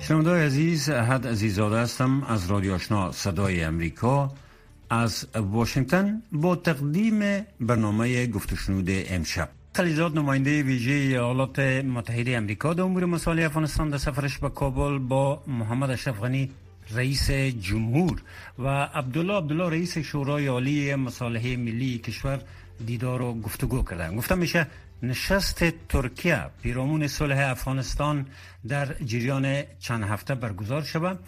شنوندای عزیز حد عزیزاده هستم از رادیو آشنا صدای امریکا. از واشنگتن با تقدیم برنامه گفتشنود امشب. خلیزاد نماینده ویژه ایالات متحده امریکا در امور مسائل افغانستان در سفرش به کابل با محمد اشرف غنی رئیس جمهور و عبدالله عبدالله رئیس شورای عالی مصالحه ملی کشور دیدار و گفتگو کردن. گفته میشه نشست ترکیه پیرامون صلح افغانستان در جریان چند هفته برگزار شود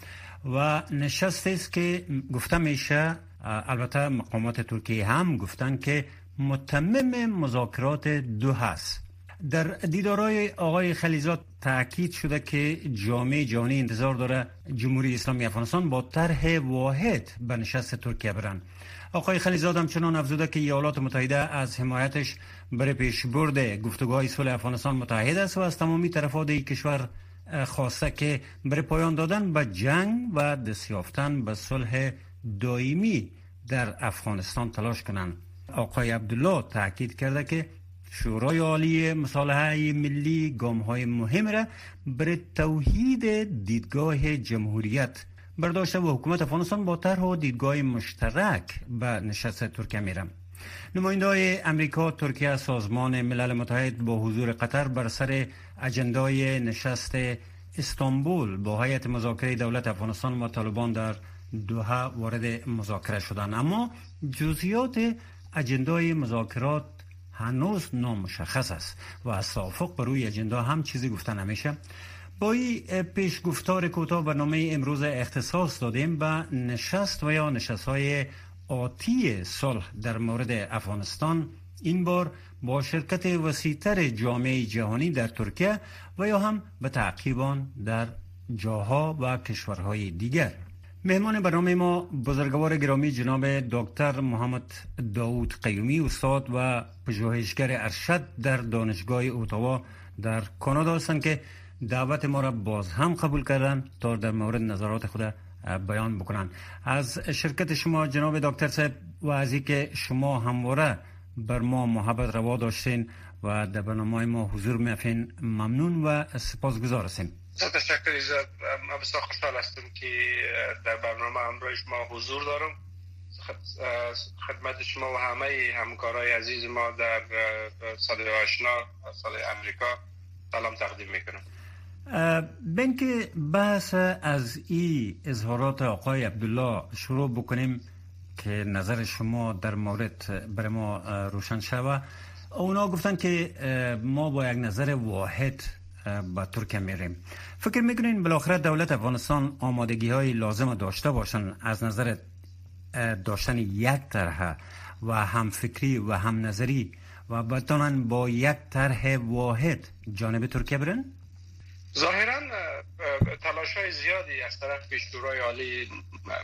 و نشست است که گفته میشه البته مقامات ترکیه هم گفتن که متمم مذاکرات دو هست. در دیدارای آقای خلیزات تاکید شده که جامعه جهانی انتظار داره جمهوری اسلامی افغانستان با طرح واحد به نشست ترکیه برن. آقای خلیزاد همچنان افزوده که ایالات متحده از حمایتش برای پیشبرد گفتگوهای صلح افغانستان متحد است و از تمامی طرفات این کشور خواسته که برای پایان دادن به جنگ و دستیافتن به صلح دائمی در افغانستان تلاش کنند آقای عبدالله تاکید کرده که شورای عالی مصالحه ملی گام های مهم را برای توحید دیدگاه جمهوریت برداشته و حکومت افغانستان با طرح و دیدگاه مشترک به نشست ترکیه میرم. نماینده های امریکا ترکیه سازمان ملل متحد با حضور قطر بر سر اجندای نشست استانبول با هیئت مذاکره دولت افغانستان و طالبان در دوحه وارد مذاکره شدند. اما جزئیات اجندای مذاکرات هنوز نامشخص است و از توافق بر روی اجندا هم چیزی گفته نمیشه. با این پیش گفتار کوتاه برنامه امروز اختصاص دادیم به نشست و یا نشست های آتی صلح در مورد افغانستان. این بار با شرکت وسیعتر جامعه جهانی در ترکیه و یا هم به تعقیبان در جاها و کشورهای دیگر. مهمان برنامه ما بزرگوار گرامی جناب دکتر محمد داود قیومی استاد و پژوهشگر ارشد در دانشگاه اوتاوا در کانادا هستند که دعوت ما را باز هم قبول کردن تا در مورد نظرات خود بیان بکنن. از شرکت شما جناب دکتر صاحب و از که شما همواره بر ما محبت روا داشتین و در برنامه ما حضور میفین ممنون و سپاسگزار هستیم. تشکر من بسیار خوشحال هستم که در برنامه همراه شما حضور دارم. خدمت شما و همه همکارای عزیز ما در صدای آشنا صدای امریکا سلام تقدیم می‌کنم. بین که بحث از این اظهارات آقای عبدالله شروع بکنیم که نظر شما در مورد بر ما روشن شوه. اونا گفتن که ما با یک نظر واحد به ترکیه میریم. فکر می‌کنین بالاخره دولت افغانستان آمادگی های لازم داشته باشن؟ از نظر داشتن یک طرح و هم فکری و هم نظری و بتانن با یک طرح واحد جانب ترکیه برن؟ ظاهرا تلاش های زیادی از طرف شورای عالی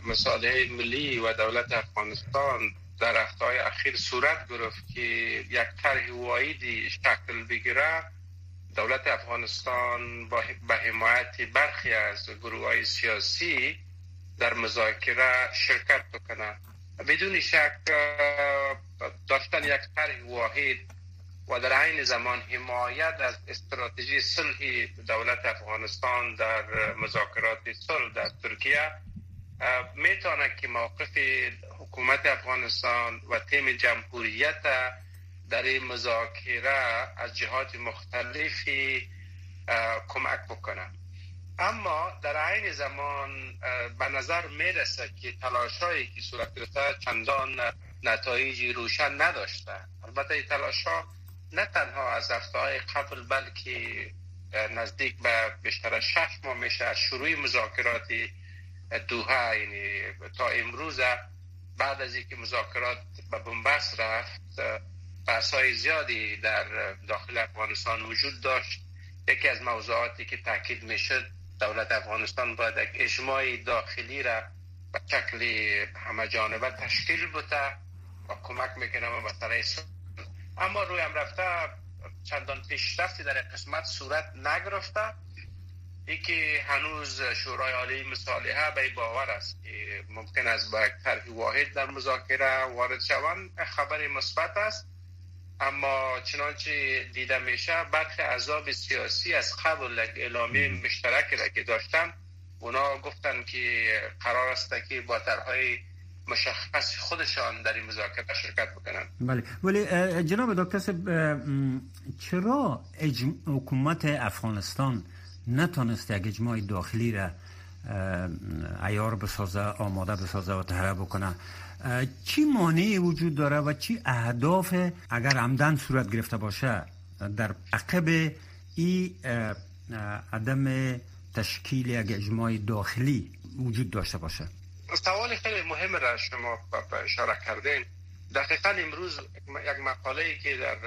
مصالحه ملی و دولت افغانستان در هفته اخیر صورت گرفت که یک طرح واحدی شکل بگیره. دولت افغانستان با به حمایت برخی از گروه های سیاسی در مذاکره شرکت بکنه. بدون شک داشتن یک طرح واحد و در عین زمان حمایت از استراتژی صلح دولت افغانستان در مذاکرات صلح در ترکیه می‌تونه که موقف حکومت افغانستان و تیم جمهوریت در این مذاکره از جهات مختلفی کمک بکنه اما در عین زمان به نظر می‌رسه که تلاشایی که صورت گرفته چندان نتایجی روشن نداشته. البته این تلاش ها نه تنها از هفته های قبل بلکه نزدیک به بیشتر شش ماه میشه از شروع مذاکرات دوها یعنی تا امروز بعد از اینکه مذاکرات به بنبست رفت بحث های زیادی در داخل افغانستان وجود داشت. یکی از موضوعاتی که تاکید می‌شد دولت افغانستان باید یک اجماع داخلی را به شکل همه جانبه تشکیل بوده و کمک می‌کنه به مسئله اما روی هم رفته چندان پیشرفتی در قسمت صورت نگرفته. ای که هنوز شورای عالی مصالحه به باور است که ممکن است با یک طرح واحد در مذاکره وارد شوند. خبر مثبت است. اما چنانچه دیده میشه برخی اعضاب سیاسی از قبل اعلامیه مشترک را که داشتن اونا گفتن که قرار است که با طرحهای مشخص خودشان در این مذاکره شرکت بکنن بله. ولی جناب دکتر چرا حکومت افغانستان نتونست یک اجماع داخلی را ایار بسازه آماده بسازه و تهره بکنه؟ چی مانعی وجود داره و چی اهداف اگر عمدن صورت گرفته باشه؟ در عقب ای عدم تشکیل یک اجماع داخلی وجود داشته باشه. سوال خیلی مهم را شما اشاره کردین. دقیقا امروز یک مقاله که در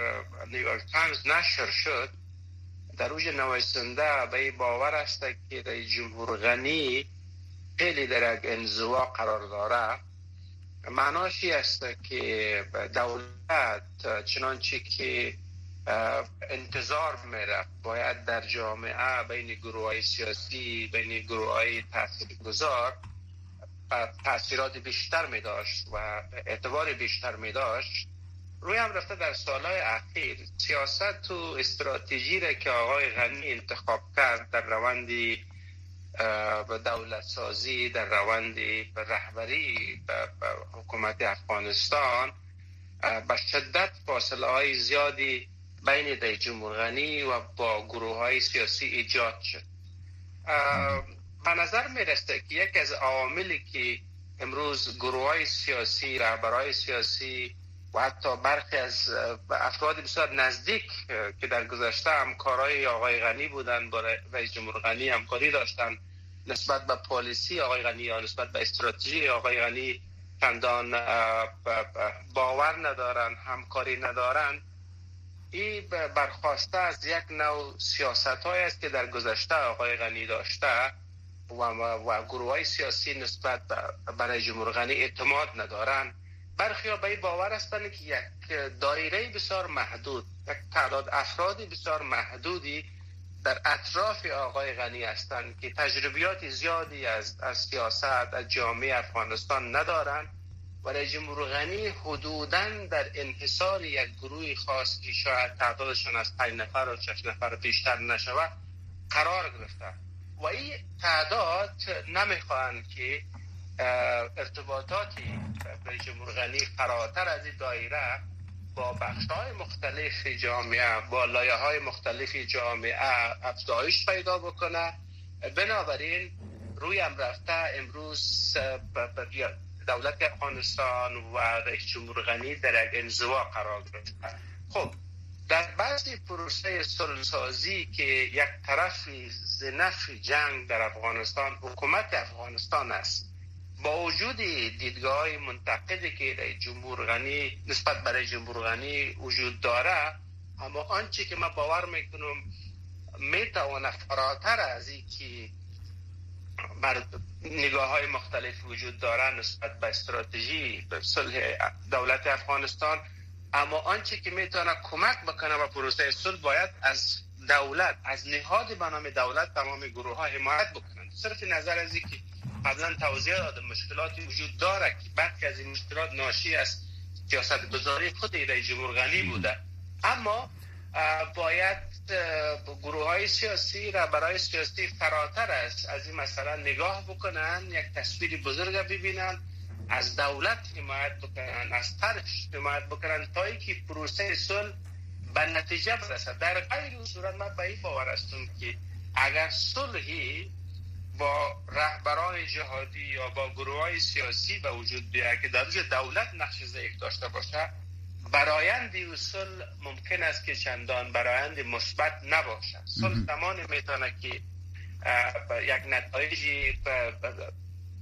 نیویورک تایمز نشر شد در اوج نویسنده به باور است که در جمهور غنی خیلی در یک انزوا قرار داره. معناشی است که دولت چنانچه که انتظار میره باید در جامعه بین گروه های سیاسی بین گروه های تحصیل گذار تاثیرات بیشتر می داشت و اعتبار بیشتر می داشت روی هم رفته در سالهای اخیر. سیاست و استراتژی را که آقای غنی انتخاب کرد در روندی به دولت سازی در روندی به رهبری به حکومت افغانستان به شدت فاصله های زیادی بین در جمهور غنی و با گروه های سیاسی ایجاد شد. به نظر می‌رسه که یک از عواملی که امروز گروه های سیاسی رهبرهای سیاسی و حتی برخی از افراد بسیار نزدیک که در گذشته همکارای آقای غنی بودن با رئیس جمهور غنی همکاری داشتن نسبت به پالیسی آقای غنی یا نسبت به استراتژی آقای غنی چندان باور ندارن همکاری ندارن این برخواسته از یک نوع سیاست های است که در گذشته آقای غنی داشته و, و گروه های سیاسی نسبت برای جمهور غنی اعتماد ندارن. برخی ها به باور هستند که یک دایره بسیار محدود یک تعداد افرادی بسیار محدودی در اطراف آقای غنی هستند که تجربیات زیادی از, از سیاست از جامعه افغانستان ندارند و جمهور غنی حدودا در انحصار یک گروه خاص که شاید تعدادشان از پنج نفر و شش نفر بیشتر نشود قرار گرفته. و این تعداد نمی‌خواهند که ارتباطاتی به جمهور غنی فراتر از این دایره با بخش های مختلف جامعه با لایه های مختلف جامعه افزایش پیدا بکنه. بنابراین روی هم رفته امروز دولت افغانستان و رئیس جمهور غنی در یک انزوا قرار گرفته. خب در بعضی پروسه سازی که یک طرف زنف جنگ در افغانستان حکومت افغانستان است با وجود دیدگاه منتقدی که در جمهور غنی نسبت برای جمهور غنی وجود داره اما آنچه که من باور می‌کنم می‌تواند فراتر از این که بر نگاه های مختلف وجود داره نسبت به استراتژی صلح دولت افغانستان اما آنچه که می‌تونه کمک بکنه به پروسه صلح باید از دولت از نهاد به دولت تمام گروه ها حمایت بکنن صرف نظر از اینکه قبلا توضیح دادم مشکلاتی وجود داره که برخی از این مشکلات ناشی از سیاست گذاری خود رئیس جمهور غنی بوده. اما باید گروه های سیاسی را برای سیاسی فراتر است از این مثلا نگاه بکنن یک تصویر بزرگ ببینن از دولت حمایت بکنن از طرح حمایت بکنن تا که پروسه صلح به نتیجه برسد. در غیر صورت من به این باور هستم که اگر صلحی با رهبران جهادی یا با گروه های سیاسی به وجود بیاید که در دولت نقش ضعیف داشته باشه برایند صلح ممکن است که چندان برایند مثبت نباشد صلح زمان می‌تونه که یک نتایجی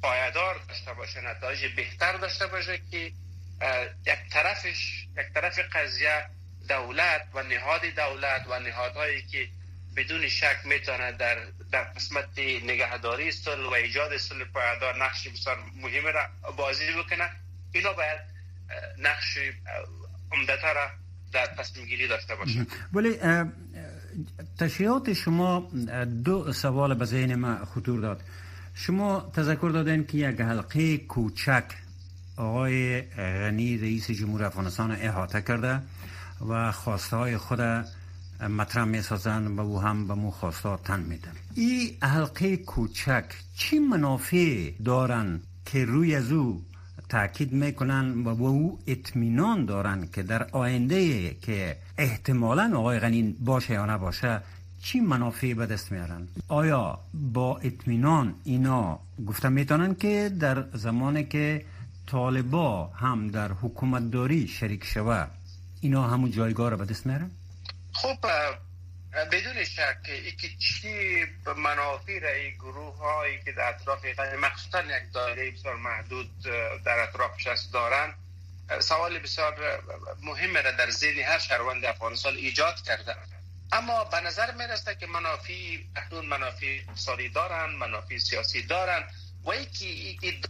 پایدار داشته باشه نتایج بهتر داشته باشه که یک طرفش یک طرف قضیه دولت و نهاد دولت و نهادهایی که بدون شک می‌تونه در در قسمت نگهداری صلح و ایجاد صلح پایدار نقش بسیار مهم را بازی بکنه. اینا باید نقش عمدتا را در تصمیم گیری داشته باشه ولی تشریحات شما دو سوال به ذهن ما خطور داد. شما تذکر دادن که یک حلقه کوچک آقای غنی رئیس جمهور افغانستان احاطه کرده و خواسته های خود مطرح می سازن و او هم به مو خواسته تن میدن این حلقه کوچک چی منافع دارن که روی از او تاکید می‌کنن و با او اطمینان دارن که در آینده که احتمالا آقای غنی باشه یا نباشه چی منافعی به دست میارن آیا با اطمینان اینا گفتن می‌تونن که در زمانی که طالبا هم در حکومتداری شریک شوه اینا همون جایگاه رو به دست میارن خب بدون شک ای که چی منافع را این گروه هایی که در اطراف مخصوصا یک دایره بسیار محدود در اطرافش است دارن سوال بسیار مهم را در ذهن هر شهروند افغانستان ایجاد کرده. اما به نظر می‌رسه که منافع احدون منافع اقتصادی دارن منافع سیاسی دارن و این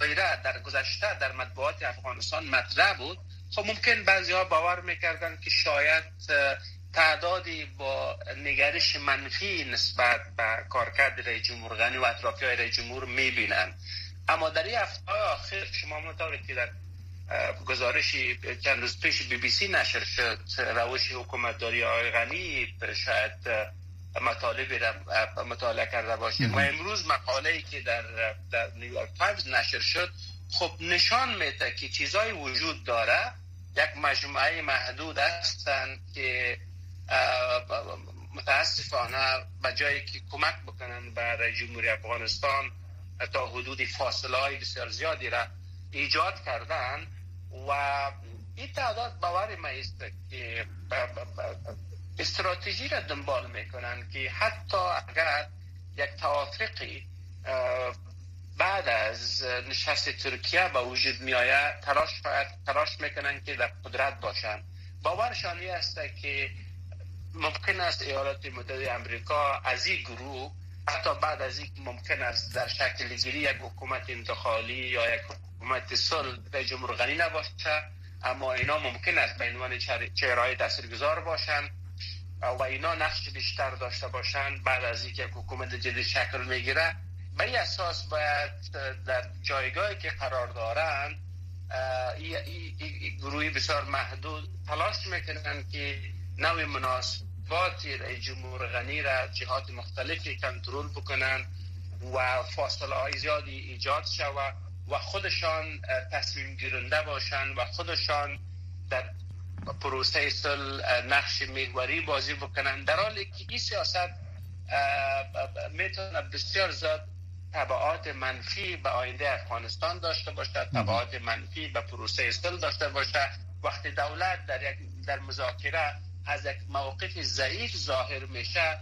دایره در گذشته در مطبوعات افغانستان مطرح بود. خب ممکن بعضی ها باور می‌کردن که شاید تعدادی با نگرش منفی نسبت به کارکرد رئیس جمهور غنی و اطرافی های رئیس جمهور می‌بینن. اما در این هفته آخر شما مطابق که در گزارشی چند روز پیش بی بی سی نشر شد روش حکومتداری آقای غنی شاید مطالبی را مطالعه کرده باشیم و امروز مقاله ای که در, در نیویورک تایمز نشر شد خب نشان میده که چیزای وجود داره. یک مجموعه محدود هستند که متاسفانه به جایی که کمک بکنن برای جمهوری افغانستان تا حدود فاصله های بسیار زیادی را ایجاد کردن و این تعداد باور ما است که استراتژی را دنبال می‌کنن که حتی اگر یک توافقی بعد از نشست ترکیه به وجود می آید تلاش, تلاش می‌کنن که در قدرت باشن. باورشانی است که ممکن است ایالات متحده امریکا از این گروه حتی بعد از این ممکن است در شکل گیری یک حکومت انتخالی یا یک حکومت صلح به جمهور غنی نباشه اما اینا ممکن است به عنوان چهرهای تاثیرگذار باشن و اینا نقش بیشتر داشته باشن بعد از اینکه یک حکومت جدید شکل می‌گیره. به این اساس باید در جایگاهی که قرار دارن این گروهی بسیار محدود تلاش می‌کنن که نوع مناسبات رئیس جمهور غنی را جهات مختلفی کنترل بکنن و فاصله های زیادی ایجاد شود و خودشان تصمیم گیرنده باشن و خودشان در پروسه سل نقش محوری بازی بکنن در حالی که این سیاست می‌تونه بسیار زیاد تبعات منفی به آینده افغانستان داشته باشه تبعات منفی به پروسه سل داشته باشه وقتی دولت در یک در مذاکره از یک موقف ضعیف ظاهر میشه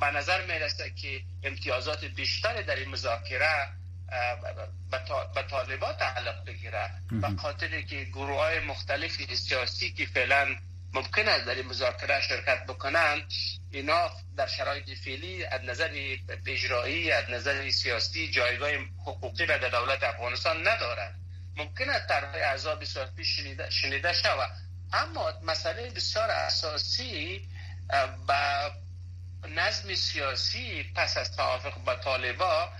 به نظر می‌رسه که امتیازات بیشتری در این مذاکره به طالبا تعلق بگیره. به خاطر که گروه های مختلف سیاسی که فعلا ممکن است در این مذاکره شرکت بکنن اینا در شرایط فعلی از نظر اجرایی از نظر سیاسی جایگاه حقوقی را در دولت افغانستان ندارن. ممکن است طرح اعضا سیاسی شنیده, شنیده شود. اما مسئله بسیار اساسی با نظم سیاسی پس از توافق با طالبا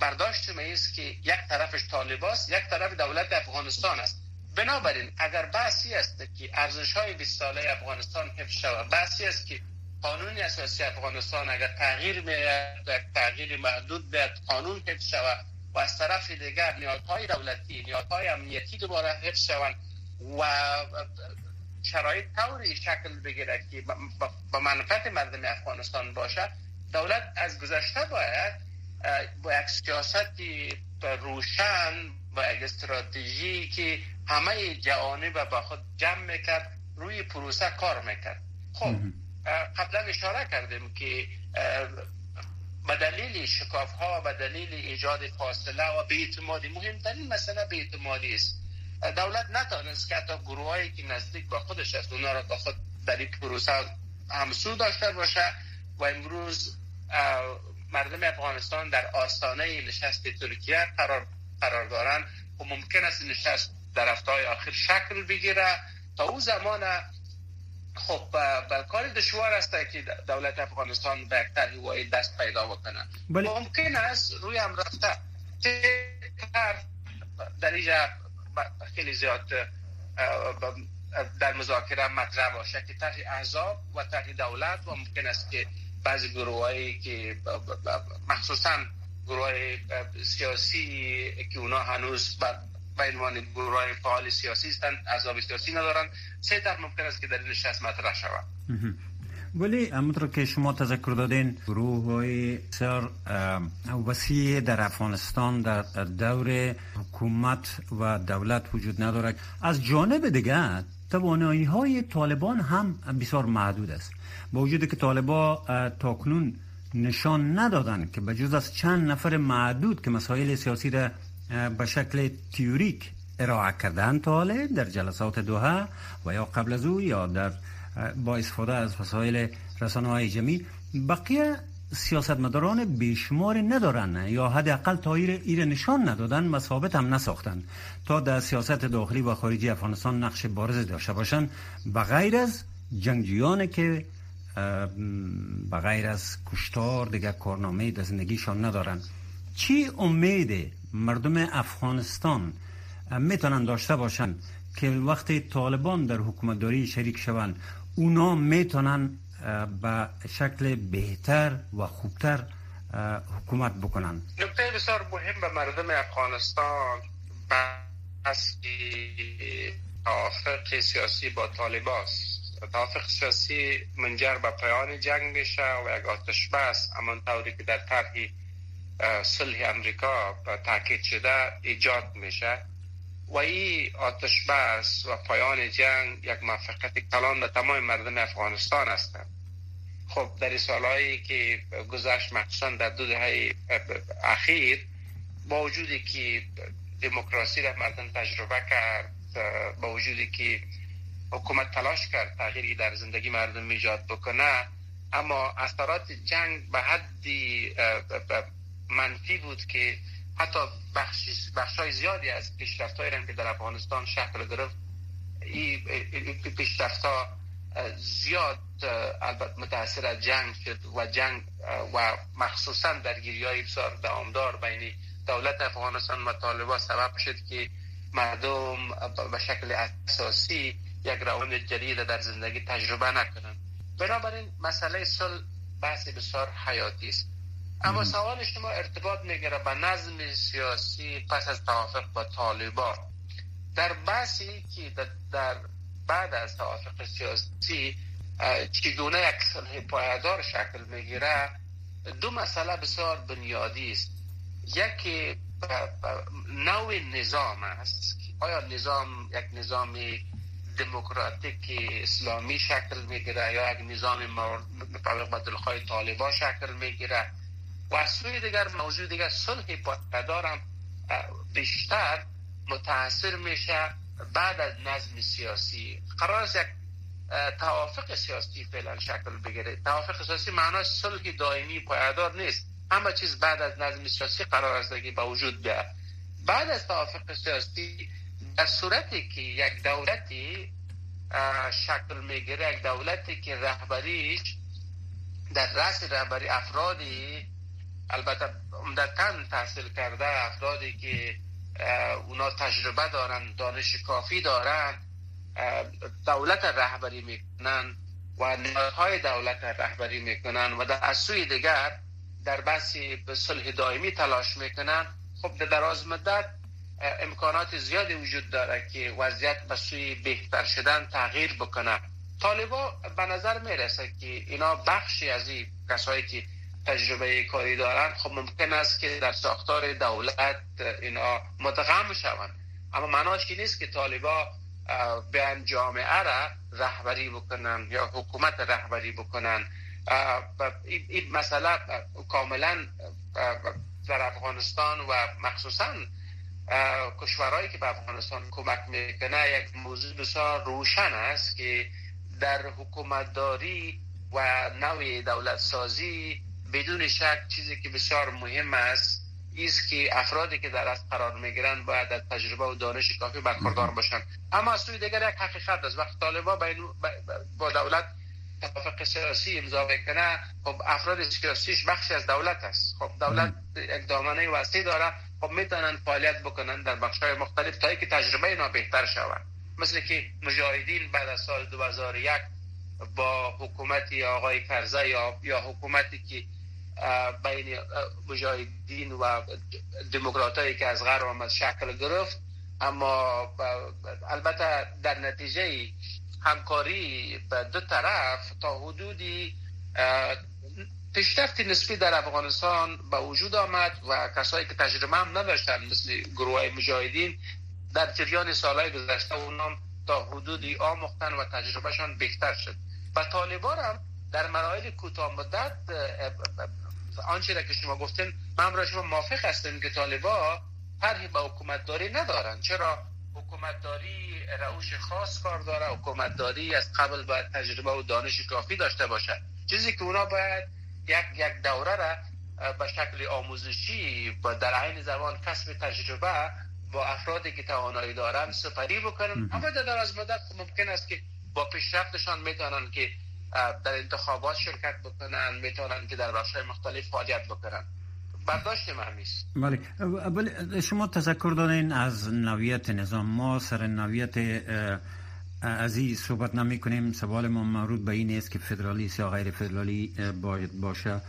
برداشت ما است که یک طرفش طالباست یک طرف دولت افغانستان است. بنابراین اگر بحثی است که ارزش های 20 ساله افغانستان حفظ شود بحثی است که قانون اساسی افغانستان اگر تغییر میاد تغییر محدود بیاد قانون حفظ شود و از طرف دیگر نیازهای دولتی نیازهای امنیتی دوباره حفظ شوند. و شرایط طوری شکل بگیره که با منفعت مردم افغانستان باشه دولت از گذشته باید با یک سیاستی روشن با یک استراتژی که همه جوانب با خود جمع می‌کرد روی پروسه کار می‌کرد. خب قبلا اشاره کردیم که به دلیل شکاف ها به دلیل ایجاد فاصله و بیعتمادی مهمترین مسئله بیعتمادی است. دولت نتانست که حتی گروه هایی که نزدیک با خودش است اونا را با خود در این پروسه همسو داشته باشه و امروز مردم افغانستان در آستانه نشست ترکیه قرار, قرار دارن و ممکن است نشست در هفته آخر شکل بگیره. تا او زمان خب کار دشوار است که دولت افغانستان به هوایی دست پیدا بکنه. ممکن است روی هم رفته. در اینجا خیلی زیاد در مذاکره مطرح باشه که طرح احزاب و طرح دولت و ممکن است که بعضی گروهایی که مخصوصا گروه سیاسی که اونا هنوز به عنوان گروه فعال سیاسی هستند احزاب سیاسی ندارن سه طرح ممکن است که در این نشست مطرح شود ولی همونطور که شما تذکر دادین گروه های سر وسیع در افغانستان در دور حکومت و دولت وجود ندارد. از جانب دیگر توانایی های طالبان هم بسیار محدود است. با وجود که طالبا تاکنون نشان ندادن که بجز از چند نفر معدود که مسائل سیاسی را به شکل تیوریک ارائه کردن تا در جلسات دوها و یا قبل از او یا در با استفاده از وسایل رسانه های جمعی بقیه سیاستمداران بیشمار ندارن یا حداقل تا ایر نشان ندادن و ثابت هم نساختن. تا در سیاست داخلی و خارجی افغانستان نقش بارز داشته باشند بغیر از جنگجویان که بغیر از کشتار دیگه کارنامه در زندگیشان ندارن. چی امید مردم افغانستان می‌تونن داشته باشن که وقتی طالبان در حکومتداری شریک شوند اونا می‌تونن به شکل بهتر و خوبتر حکومت بکنن. نکته بسیار مهم به مردم افغانستان بحثی توافق سیاسی با طالباست توافق سیاسی منجر به پایان جنگ میشه و یک آتش بس امان طوری که در طرح صلح امریکا تاکید شده ایجاد میشه. و این آتش بس و پایان جنگ یک موفقیت کلان به تمام مردم افغانستان هستند. خب در سالهایی که گذشت مخصوصا در دو دهه اخیر با وجودی که دموکراسی را مردم تجربه کرد با وجودی که حکومت تلاش کرد تغییری در زندگی مردم ایجاد بکنه اما اثرات جنگ به حدی منفی بود که حتی بخش های زیادی از پیشرفت که در افغانستان شکل گرفت این پیشرفت ها زیاد البته متاثر از جنگ شد و جنگ و مخصوصا درگیری های بسیار دوامدار بین دولت افغانستان و طالبان سبب شد که مردم به شکل اساسی یک روند جدید در زندگی تجربه نکنند. بنابراین مسئله صلح بحث بسیار حیاتی است. اما سوال شما ارتباط می‌گیره به نظم سیاسی پس از توافق با طالبان. در بحثی که در بعد از توافق سیاسی چگونه یک صلح پایدار شکل می‌گیره دو مسئله بسیار بنیادی است. یکی نوع نظام است آیا نظام یک نظام دموکراتیک اسلامی شکل می‌گیره یا یک نظام مطابق با دلخواه طالبان شکل می‌گیره؟ و از سوی دیگر موضوع دیگر صلح پایدار بیشتر متاثر میشه بعد از نظم سیاسی. قرار است یک توافق سیاسی فعلا شکل بگیره. توافق سیاسی معناش صلح دائمی پایدار نیست. همه چیز بعد از نظم سیاسی قرار است که با وجود بیاد. بعد از توافق سیاسی در صورتی که یک دولتی شکل می‌گیره یک دولتی که رهبریش در رأس رهبری افرادی البته عمدتا تحصیل کرده افرادی که اونا تجربه دارن دانش کافی دارن دولت رهبری می‌کنن و نهادهای دولت رهبری می‌کنن و در از سوی دیگر در بحثی به صلح دائمی تلاش می‌کنن. خب در دراز مدت امکانات زیادی وجود داره که وضعیت به سوی بهتر شدن تغییر بکنه. طالبا به نظر می‌رسه که اینا بخشی از این کسایی که تجربه کاری دارن خب ممکن است که در ساختار دولت اینا متقم شوند اما معناش که نیست که طالبا بیان جامعه را رهبری بکنن یا حکومت رهبری بکنن. این مسئله کاملا در افغانستان و مخصوصا کشورهایی که به افغانستان کمک می‌کنه یک موضوع بسیار روشن است که در حکومتداری و نوع دولت سازی بدون شک چیزی که بسیار مهم است است که افرادی که در از قرار می‌گیرن باید از تجربه و دانش کافی برخوردار باشن اما از سوی دیگر یک حقیقت است. وقتی طالبا با دولت توافق سیاسی امضا می‌کنه خب افراد سیاسیش بخشی از دولت است. خب دولت دامنه وسیع داره. خب می‌تونن فعالیت بکنن در بخش های مختلف تا که تجربه اینا بهتر شود. مثل که مجاهدین بعد از سال 2001 با حکومت آقای کرزه یا یا حکومتی که بین مجاهدین و دموکرات که از غرب آمد شکل گرفت. اما البته در نتیجه همکاری به دو طرف تا حدودی پیشرفت نسبی در افغانستان به وجود آمد و کسایی که تجربه هم نداشتن مثل گروه مجاهدین در جریان سالهای گذشته اونام تا حدودی آموختن و تجربهشان بهتر شد. و طالبان هم در مراحل کوتاه مدت آنچه که شما گفتین من را شما موافق هستیم که طالبا طرحی به حکومت داری ندارن. چرا؟ حکومت داری روش خاص کار داره حکومت داری از قبل باید تجربه و دانش کافی داشته باشه چیزی که اونا باید یک یک دوره را به شکل آموزشی با در عین زمان کسب تجربه با افرادی که توانایی دارن سپری بکنن. اما در از مدت ممکن است که با پیشرفتشان می‌تونن که در انتخابات شرکت بکنن می‌تونن که در بخش مختلف فعالیت بکنن. برداشت من بله. شما تذکر دارین از نویت نظام. ما سر نویت از این صحبت نمی کنیم. سوال ما مربوط به این است که فدرالیست یا غیر فدرالی باید باشه.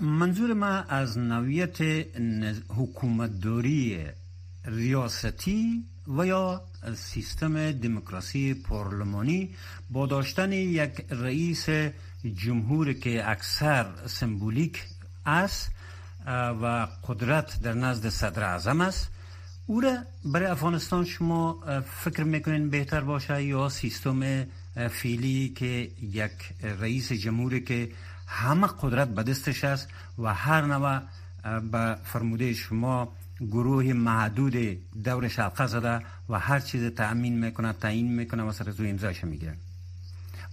منظور ما از نویت حکومتداری ریاستی و یا سیستم دموکراسی پارلمانی با داشتن یک رئیس جمهور که اکثر سمبولیک است و قدرت در نزد صدر اعظم است او را برای افغانستان شما فکر می‌کنین بهتر باشه یا سیستم فیلی که یک رئیس جمهوری که همه قدرت به دستش است و هر نوع به فرموده شما گروه محدود دور شلقه زده و هر چیز تأمین می‌کنه تعیین می‌کنه و سر زو امضاش می‌گیره.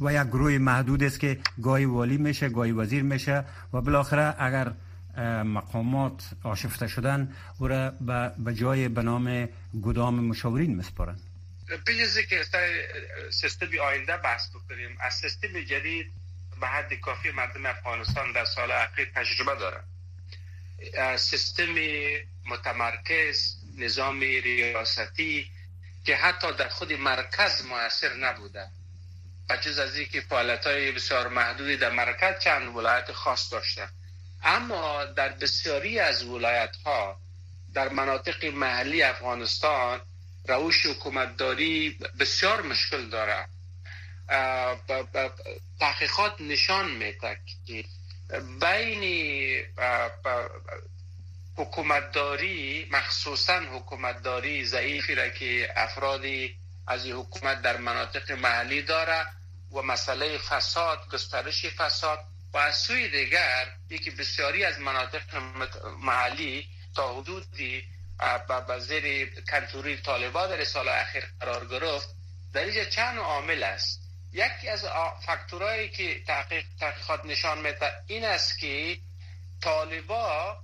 و یک گروه محدود است که گاهی والی میشه گاهی وزیر میشه و بالاخره اگر مقامات آشفته شدن او را به جای به نام گدام مشاورین مسپارن بیزی که سیستم آینده بحث بکنیم از سیستم جدید به حد کافی مردم افغانستان در سال اخیر تجربه دارن. سیستم متمرکز نظام ریاستی که حتی در خود مرکز موثر نبوده. بجز از اینکه فعالیت های بسیار محدودی در مرکز چند ولایت خاص داشته. اما در بسیاری از ولایت ها در مناطق محلی افغانستان روش حکومتداری بسیار مشکل داره. تحقیقات نشان میده که بین حکومتداری مخصوصا حکومتداری ضعیفی را که افرادی از این حکومت در مناطق محلی داره و مسئله فساد گسترش فساد و از سوی دیگر یکی بسیاری از مناطق محلی تا حدودی به زیر کنتوری طالبا در سال اخیر قرار گرفت. در اینجا چند عامل است. یکی از فاکتورهایی که تحقیق تحقیقات نشان میده این است که طالبا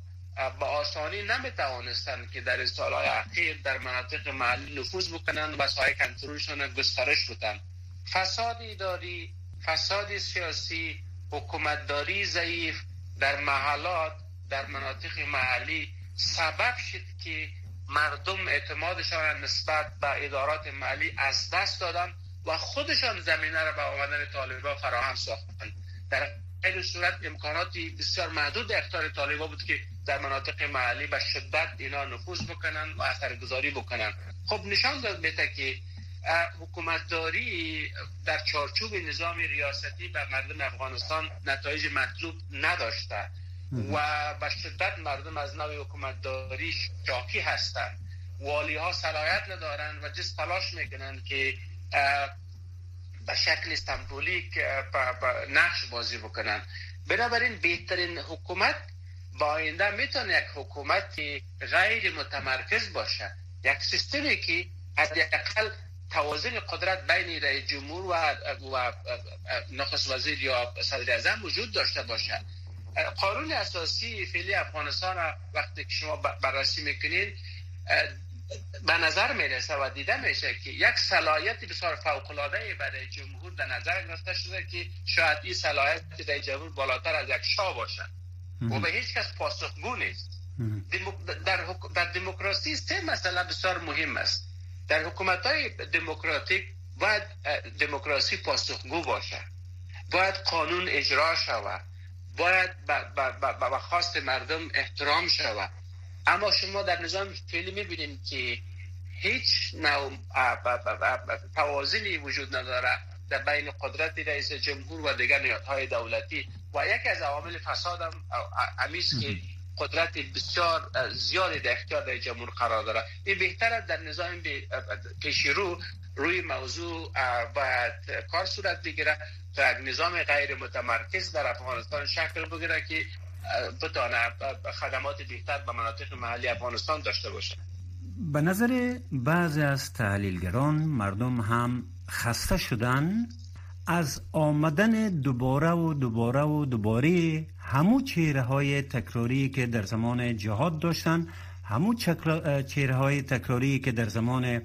با آسانی نمی‌توانستند که در سالهای اخیر در مناطق محلی نفوذ بکنند و سایه کنترلشون گسترش بدن فساد اداری فساد سیاسی حکومتداری ضعیف در محلات در مناطق محلی سبب شد که مردم اعتمادشان نسبت به ادارات محلی از دست دادن و خودشان زمینه را به آمدن طالبا فراهم ساختند. در این صورت امکاناتی بسیار محدود اختار طالبا بود که در مناطق محلی به شدت اینا نفوذ بکنن و اثرگذاری بکنن. خب نشان داد بهتا که حکومتداری در چارچوب نظام ریاستی به مردم افغانستان نتایج مطلوب نداشته و به شدت مردم از نوع حکومتداری شاکی هستند. والی ها صلاحیت ندارن و جز تلاش می‌کنن که به شکل سمبولیک نقش بازی بکنن بنابراین بهترین حکومت با آینده می‌تونه یک حکومت غیر متمرکز باشه. یک سیستمی که حداقل توازن قدرت بین رئیس جمهور و, و نخست وزیر یا صدر اعظم وجود داشته باشه. قانون اساسی فعلی افغانستان وقتی که شما بررسی می‌کنید به نظر می‌رسه و دیده میشه که یک صلاحیت بسیار فوق العاده برای جمهور در نظر گرفته شده که شاید این صلاحیت در جمهور بالاتر از یک شاه باشه. و به هیچ کس پاسخگو نیست. در, در دموکراسی سه مسئله بسیار مهم است. در حکومت های دموکراتیک باید دموکراسی پاسخگو باشه. باید قانون اجرا شود باید به خواست مردم احترام شود اما شما در نظام فعلی می‌بینیم که هیچ نوع توازنی وجود نداره در بین قدرت رئیس جمهور و دیگر نهادهای دولتی. و یکی از عوامل فساد هم امیست که قدرت بسیار زیادی در اختیار در جمهور قرار داره. این بهتر در نظام پیشی رو روی موضوع باید کار صورت بگیره تا نظام غیر متمرکز در افغانستان شکل بگیره که بتانه خدمات بهتر به مناطق محلی افغانستان داشته باشه. به نظر بعضی از تحلیلگران مردم هم خسته شدن از آمدن دوباره و دوباره و دوباره همو چهره های تکراری که در زمان جهاد داشتن همو چهره های تکراری که در زمان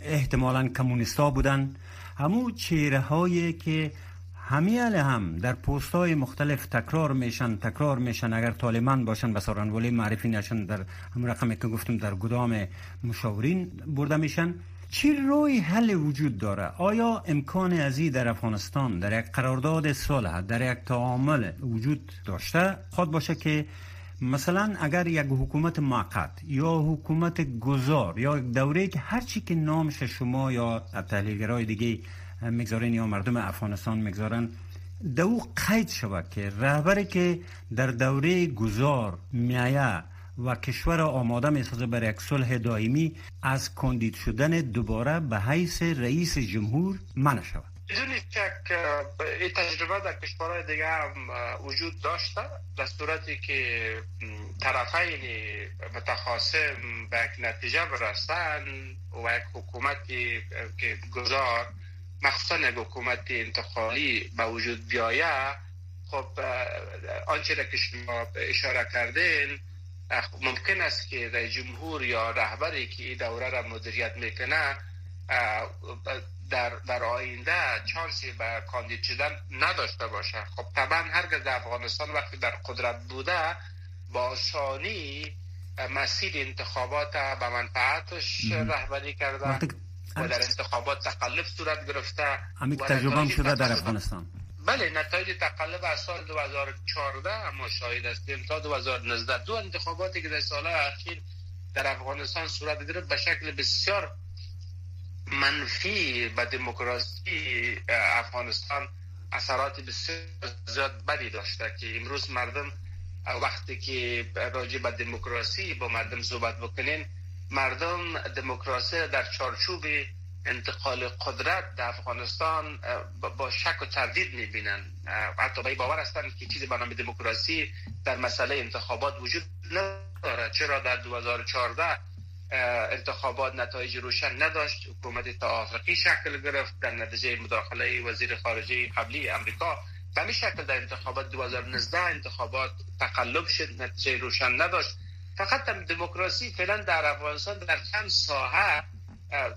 احتمالا کمونیستا بودن همو چهره هایی که همیال هم در پست های مختلف تکرار میشن تکرار میشن اگر طالبان باشن به ولی معرفی نشن در هم رقمی که گفتم در گدام مشاورین برده میشن. چی روی حل وجود داره؟ آیا امکان ازی در افغانستان در یک قرارداد صلح در یک تعامل وجود داشته؟ خود باشه که مثلا اگر یک حکومت موقت یا حکومت گذار یا دوره که هر چی که نامش شما یا تحلیلگرای دیگه می‌گذارن یا مردم افغانستان می‌گذارن دو قید شود که رهبری که در دوره گذار میایه و کشور آماده می‌سازه برای یک صلح دائمی از کندید شدن دوباره به حیث رئیس جمهور منع شود. بدون شک این تجربه در کشورهای دیگه هم وجود داشته. در صورتی که طرفین متخاصم به یک نتیجه برستن و یک حکومتی که گذار مخصوصا یک حکومت انتقالی به وجود بیایه خب آنچه که شما اشاره کردین ممکن است که رئیس جمهور یا رهبری که این دوره را مدیریت می‌کنه در, در آینده چانسی به کاندید شدن نداشته باشه. خب طبعا هرگز در افغانستان وقتی در قدرت بوده با آسانی مسیر انتخابات به منفعتش رهبری کرده و در انتخابات تقلب صورت گرفته همین تجربه شده در افغانستان. بله نتایج تقلب از سال 2014 ما شاهد هستیم تا 2019 دو انتخاباتی که در سال اخیر در افغانستان صورت گرفت به شکل بسیار منفی به دموکراسی افغانستان اثرات بسیار زیاد بدی داشته که امروز مردم وقتی که راجع به دموکراسی با مردم صحبت بکنین مردم دموکراسی در چارچوب انتقال قدرت در افغانستان با شک و تردید می‌بینن. حتی به باور هستند که چیزی به نام دموکراسی در مسئله انتخابات وجود نداره. چرا در 2014 انتخابات نتایج روشن نداشت؟ حکومت توافقی شکل گرفت در نتیجه مداخله وزیر خارجه قبلی امریکا به همین شکل در انتخابات 2019 انتخابات تقلب شد نتیجه روشن نداشت. فقط دموکراسی فعلا در افغانستان در چند ساحه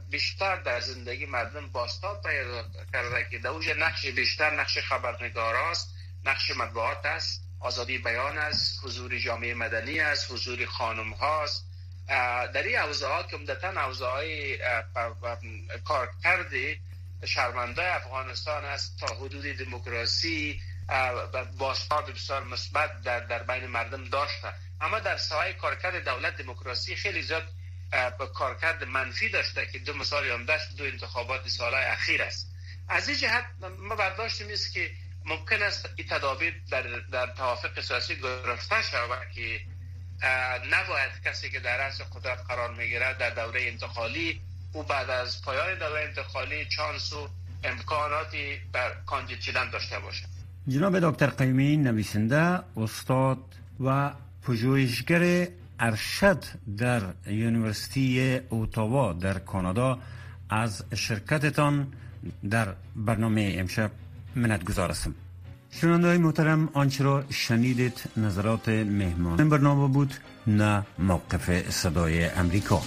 بیشتر در زندگی مردم باستاب پیدا کرده که دوج نقش بیشتر نقش خبرنگار است نقش مطبوعات است آزادی بیان است حضور جامعه مدنی است حضور خانم هاست در این اوضاع که عمدتا اوضاع کارکرد شرمنده افغانستان است تا حدود دموکراسی بازتاب بسیار مثبت در, در بین مردم داشته. اما در ساحه کارکرد دولت دموکراسی خیلی زیاد کارکرد منفی داشته که دو مثال داشت دو انتخابات سال اخیر است. از این جهت ما برداشتیم است که ممکن است این تدابیر در, در توافق سیاسی گرفته شود که نباید کسی که در رأس قدرت قرار می‌گیرد در دوره انتقالی او بعد از پایان دوره انتقالی چانس و امکاناتی بر کاندید شدن داشته باشه جناب دکتر قیمی نویسنده استاد و پژوهشگر ارشد در University اوتاوا در کانادا از شرکتتان در برنامه امشب منت گذار استم شنونده محترم آنچه را شنیدید نظرات مهمان این برنامه بود نه موقف صدای امریکا.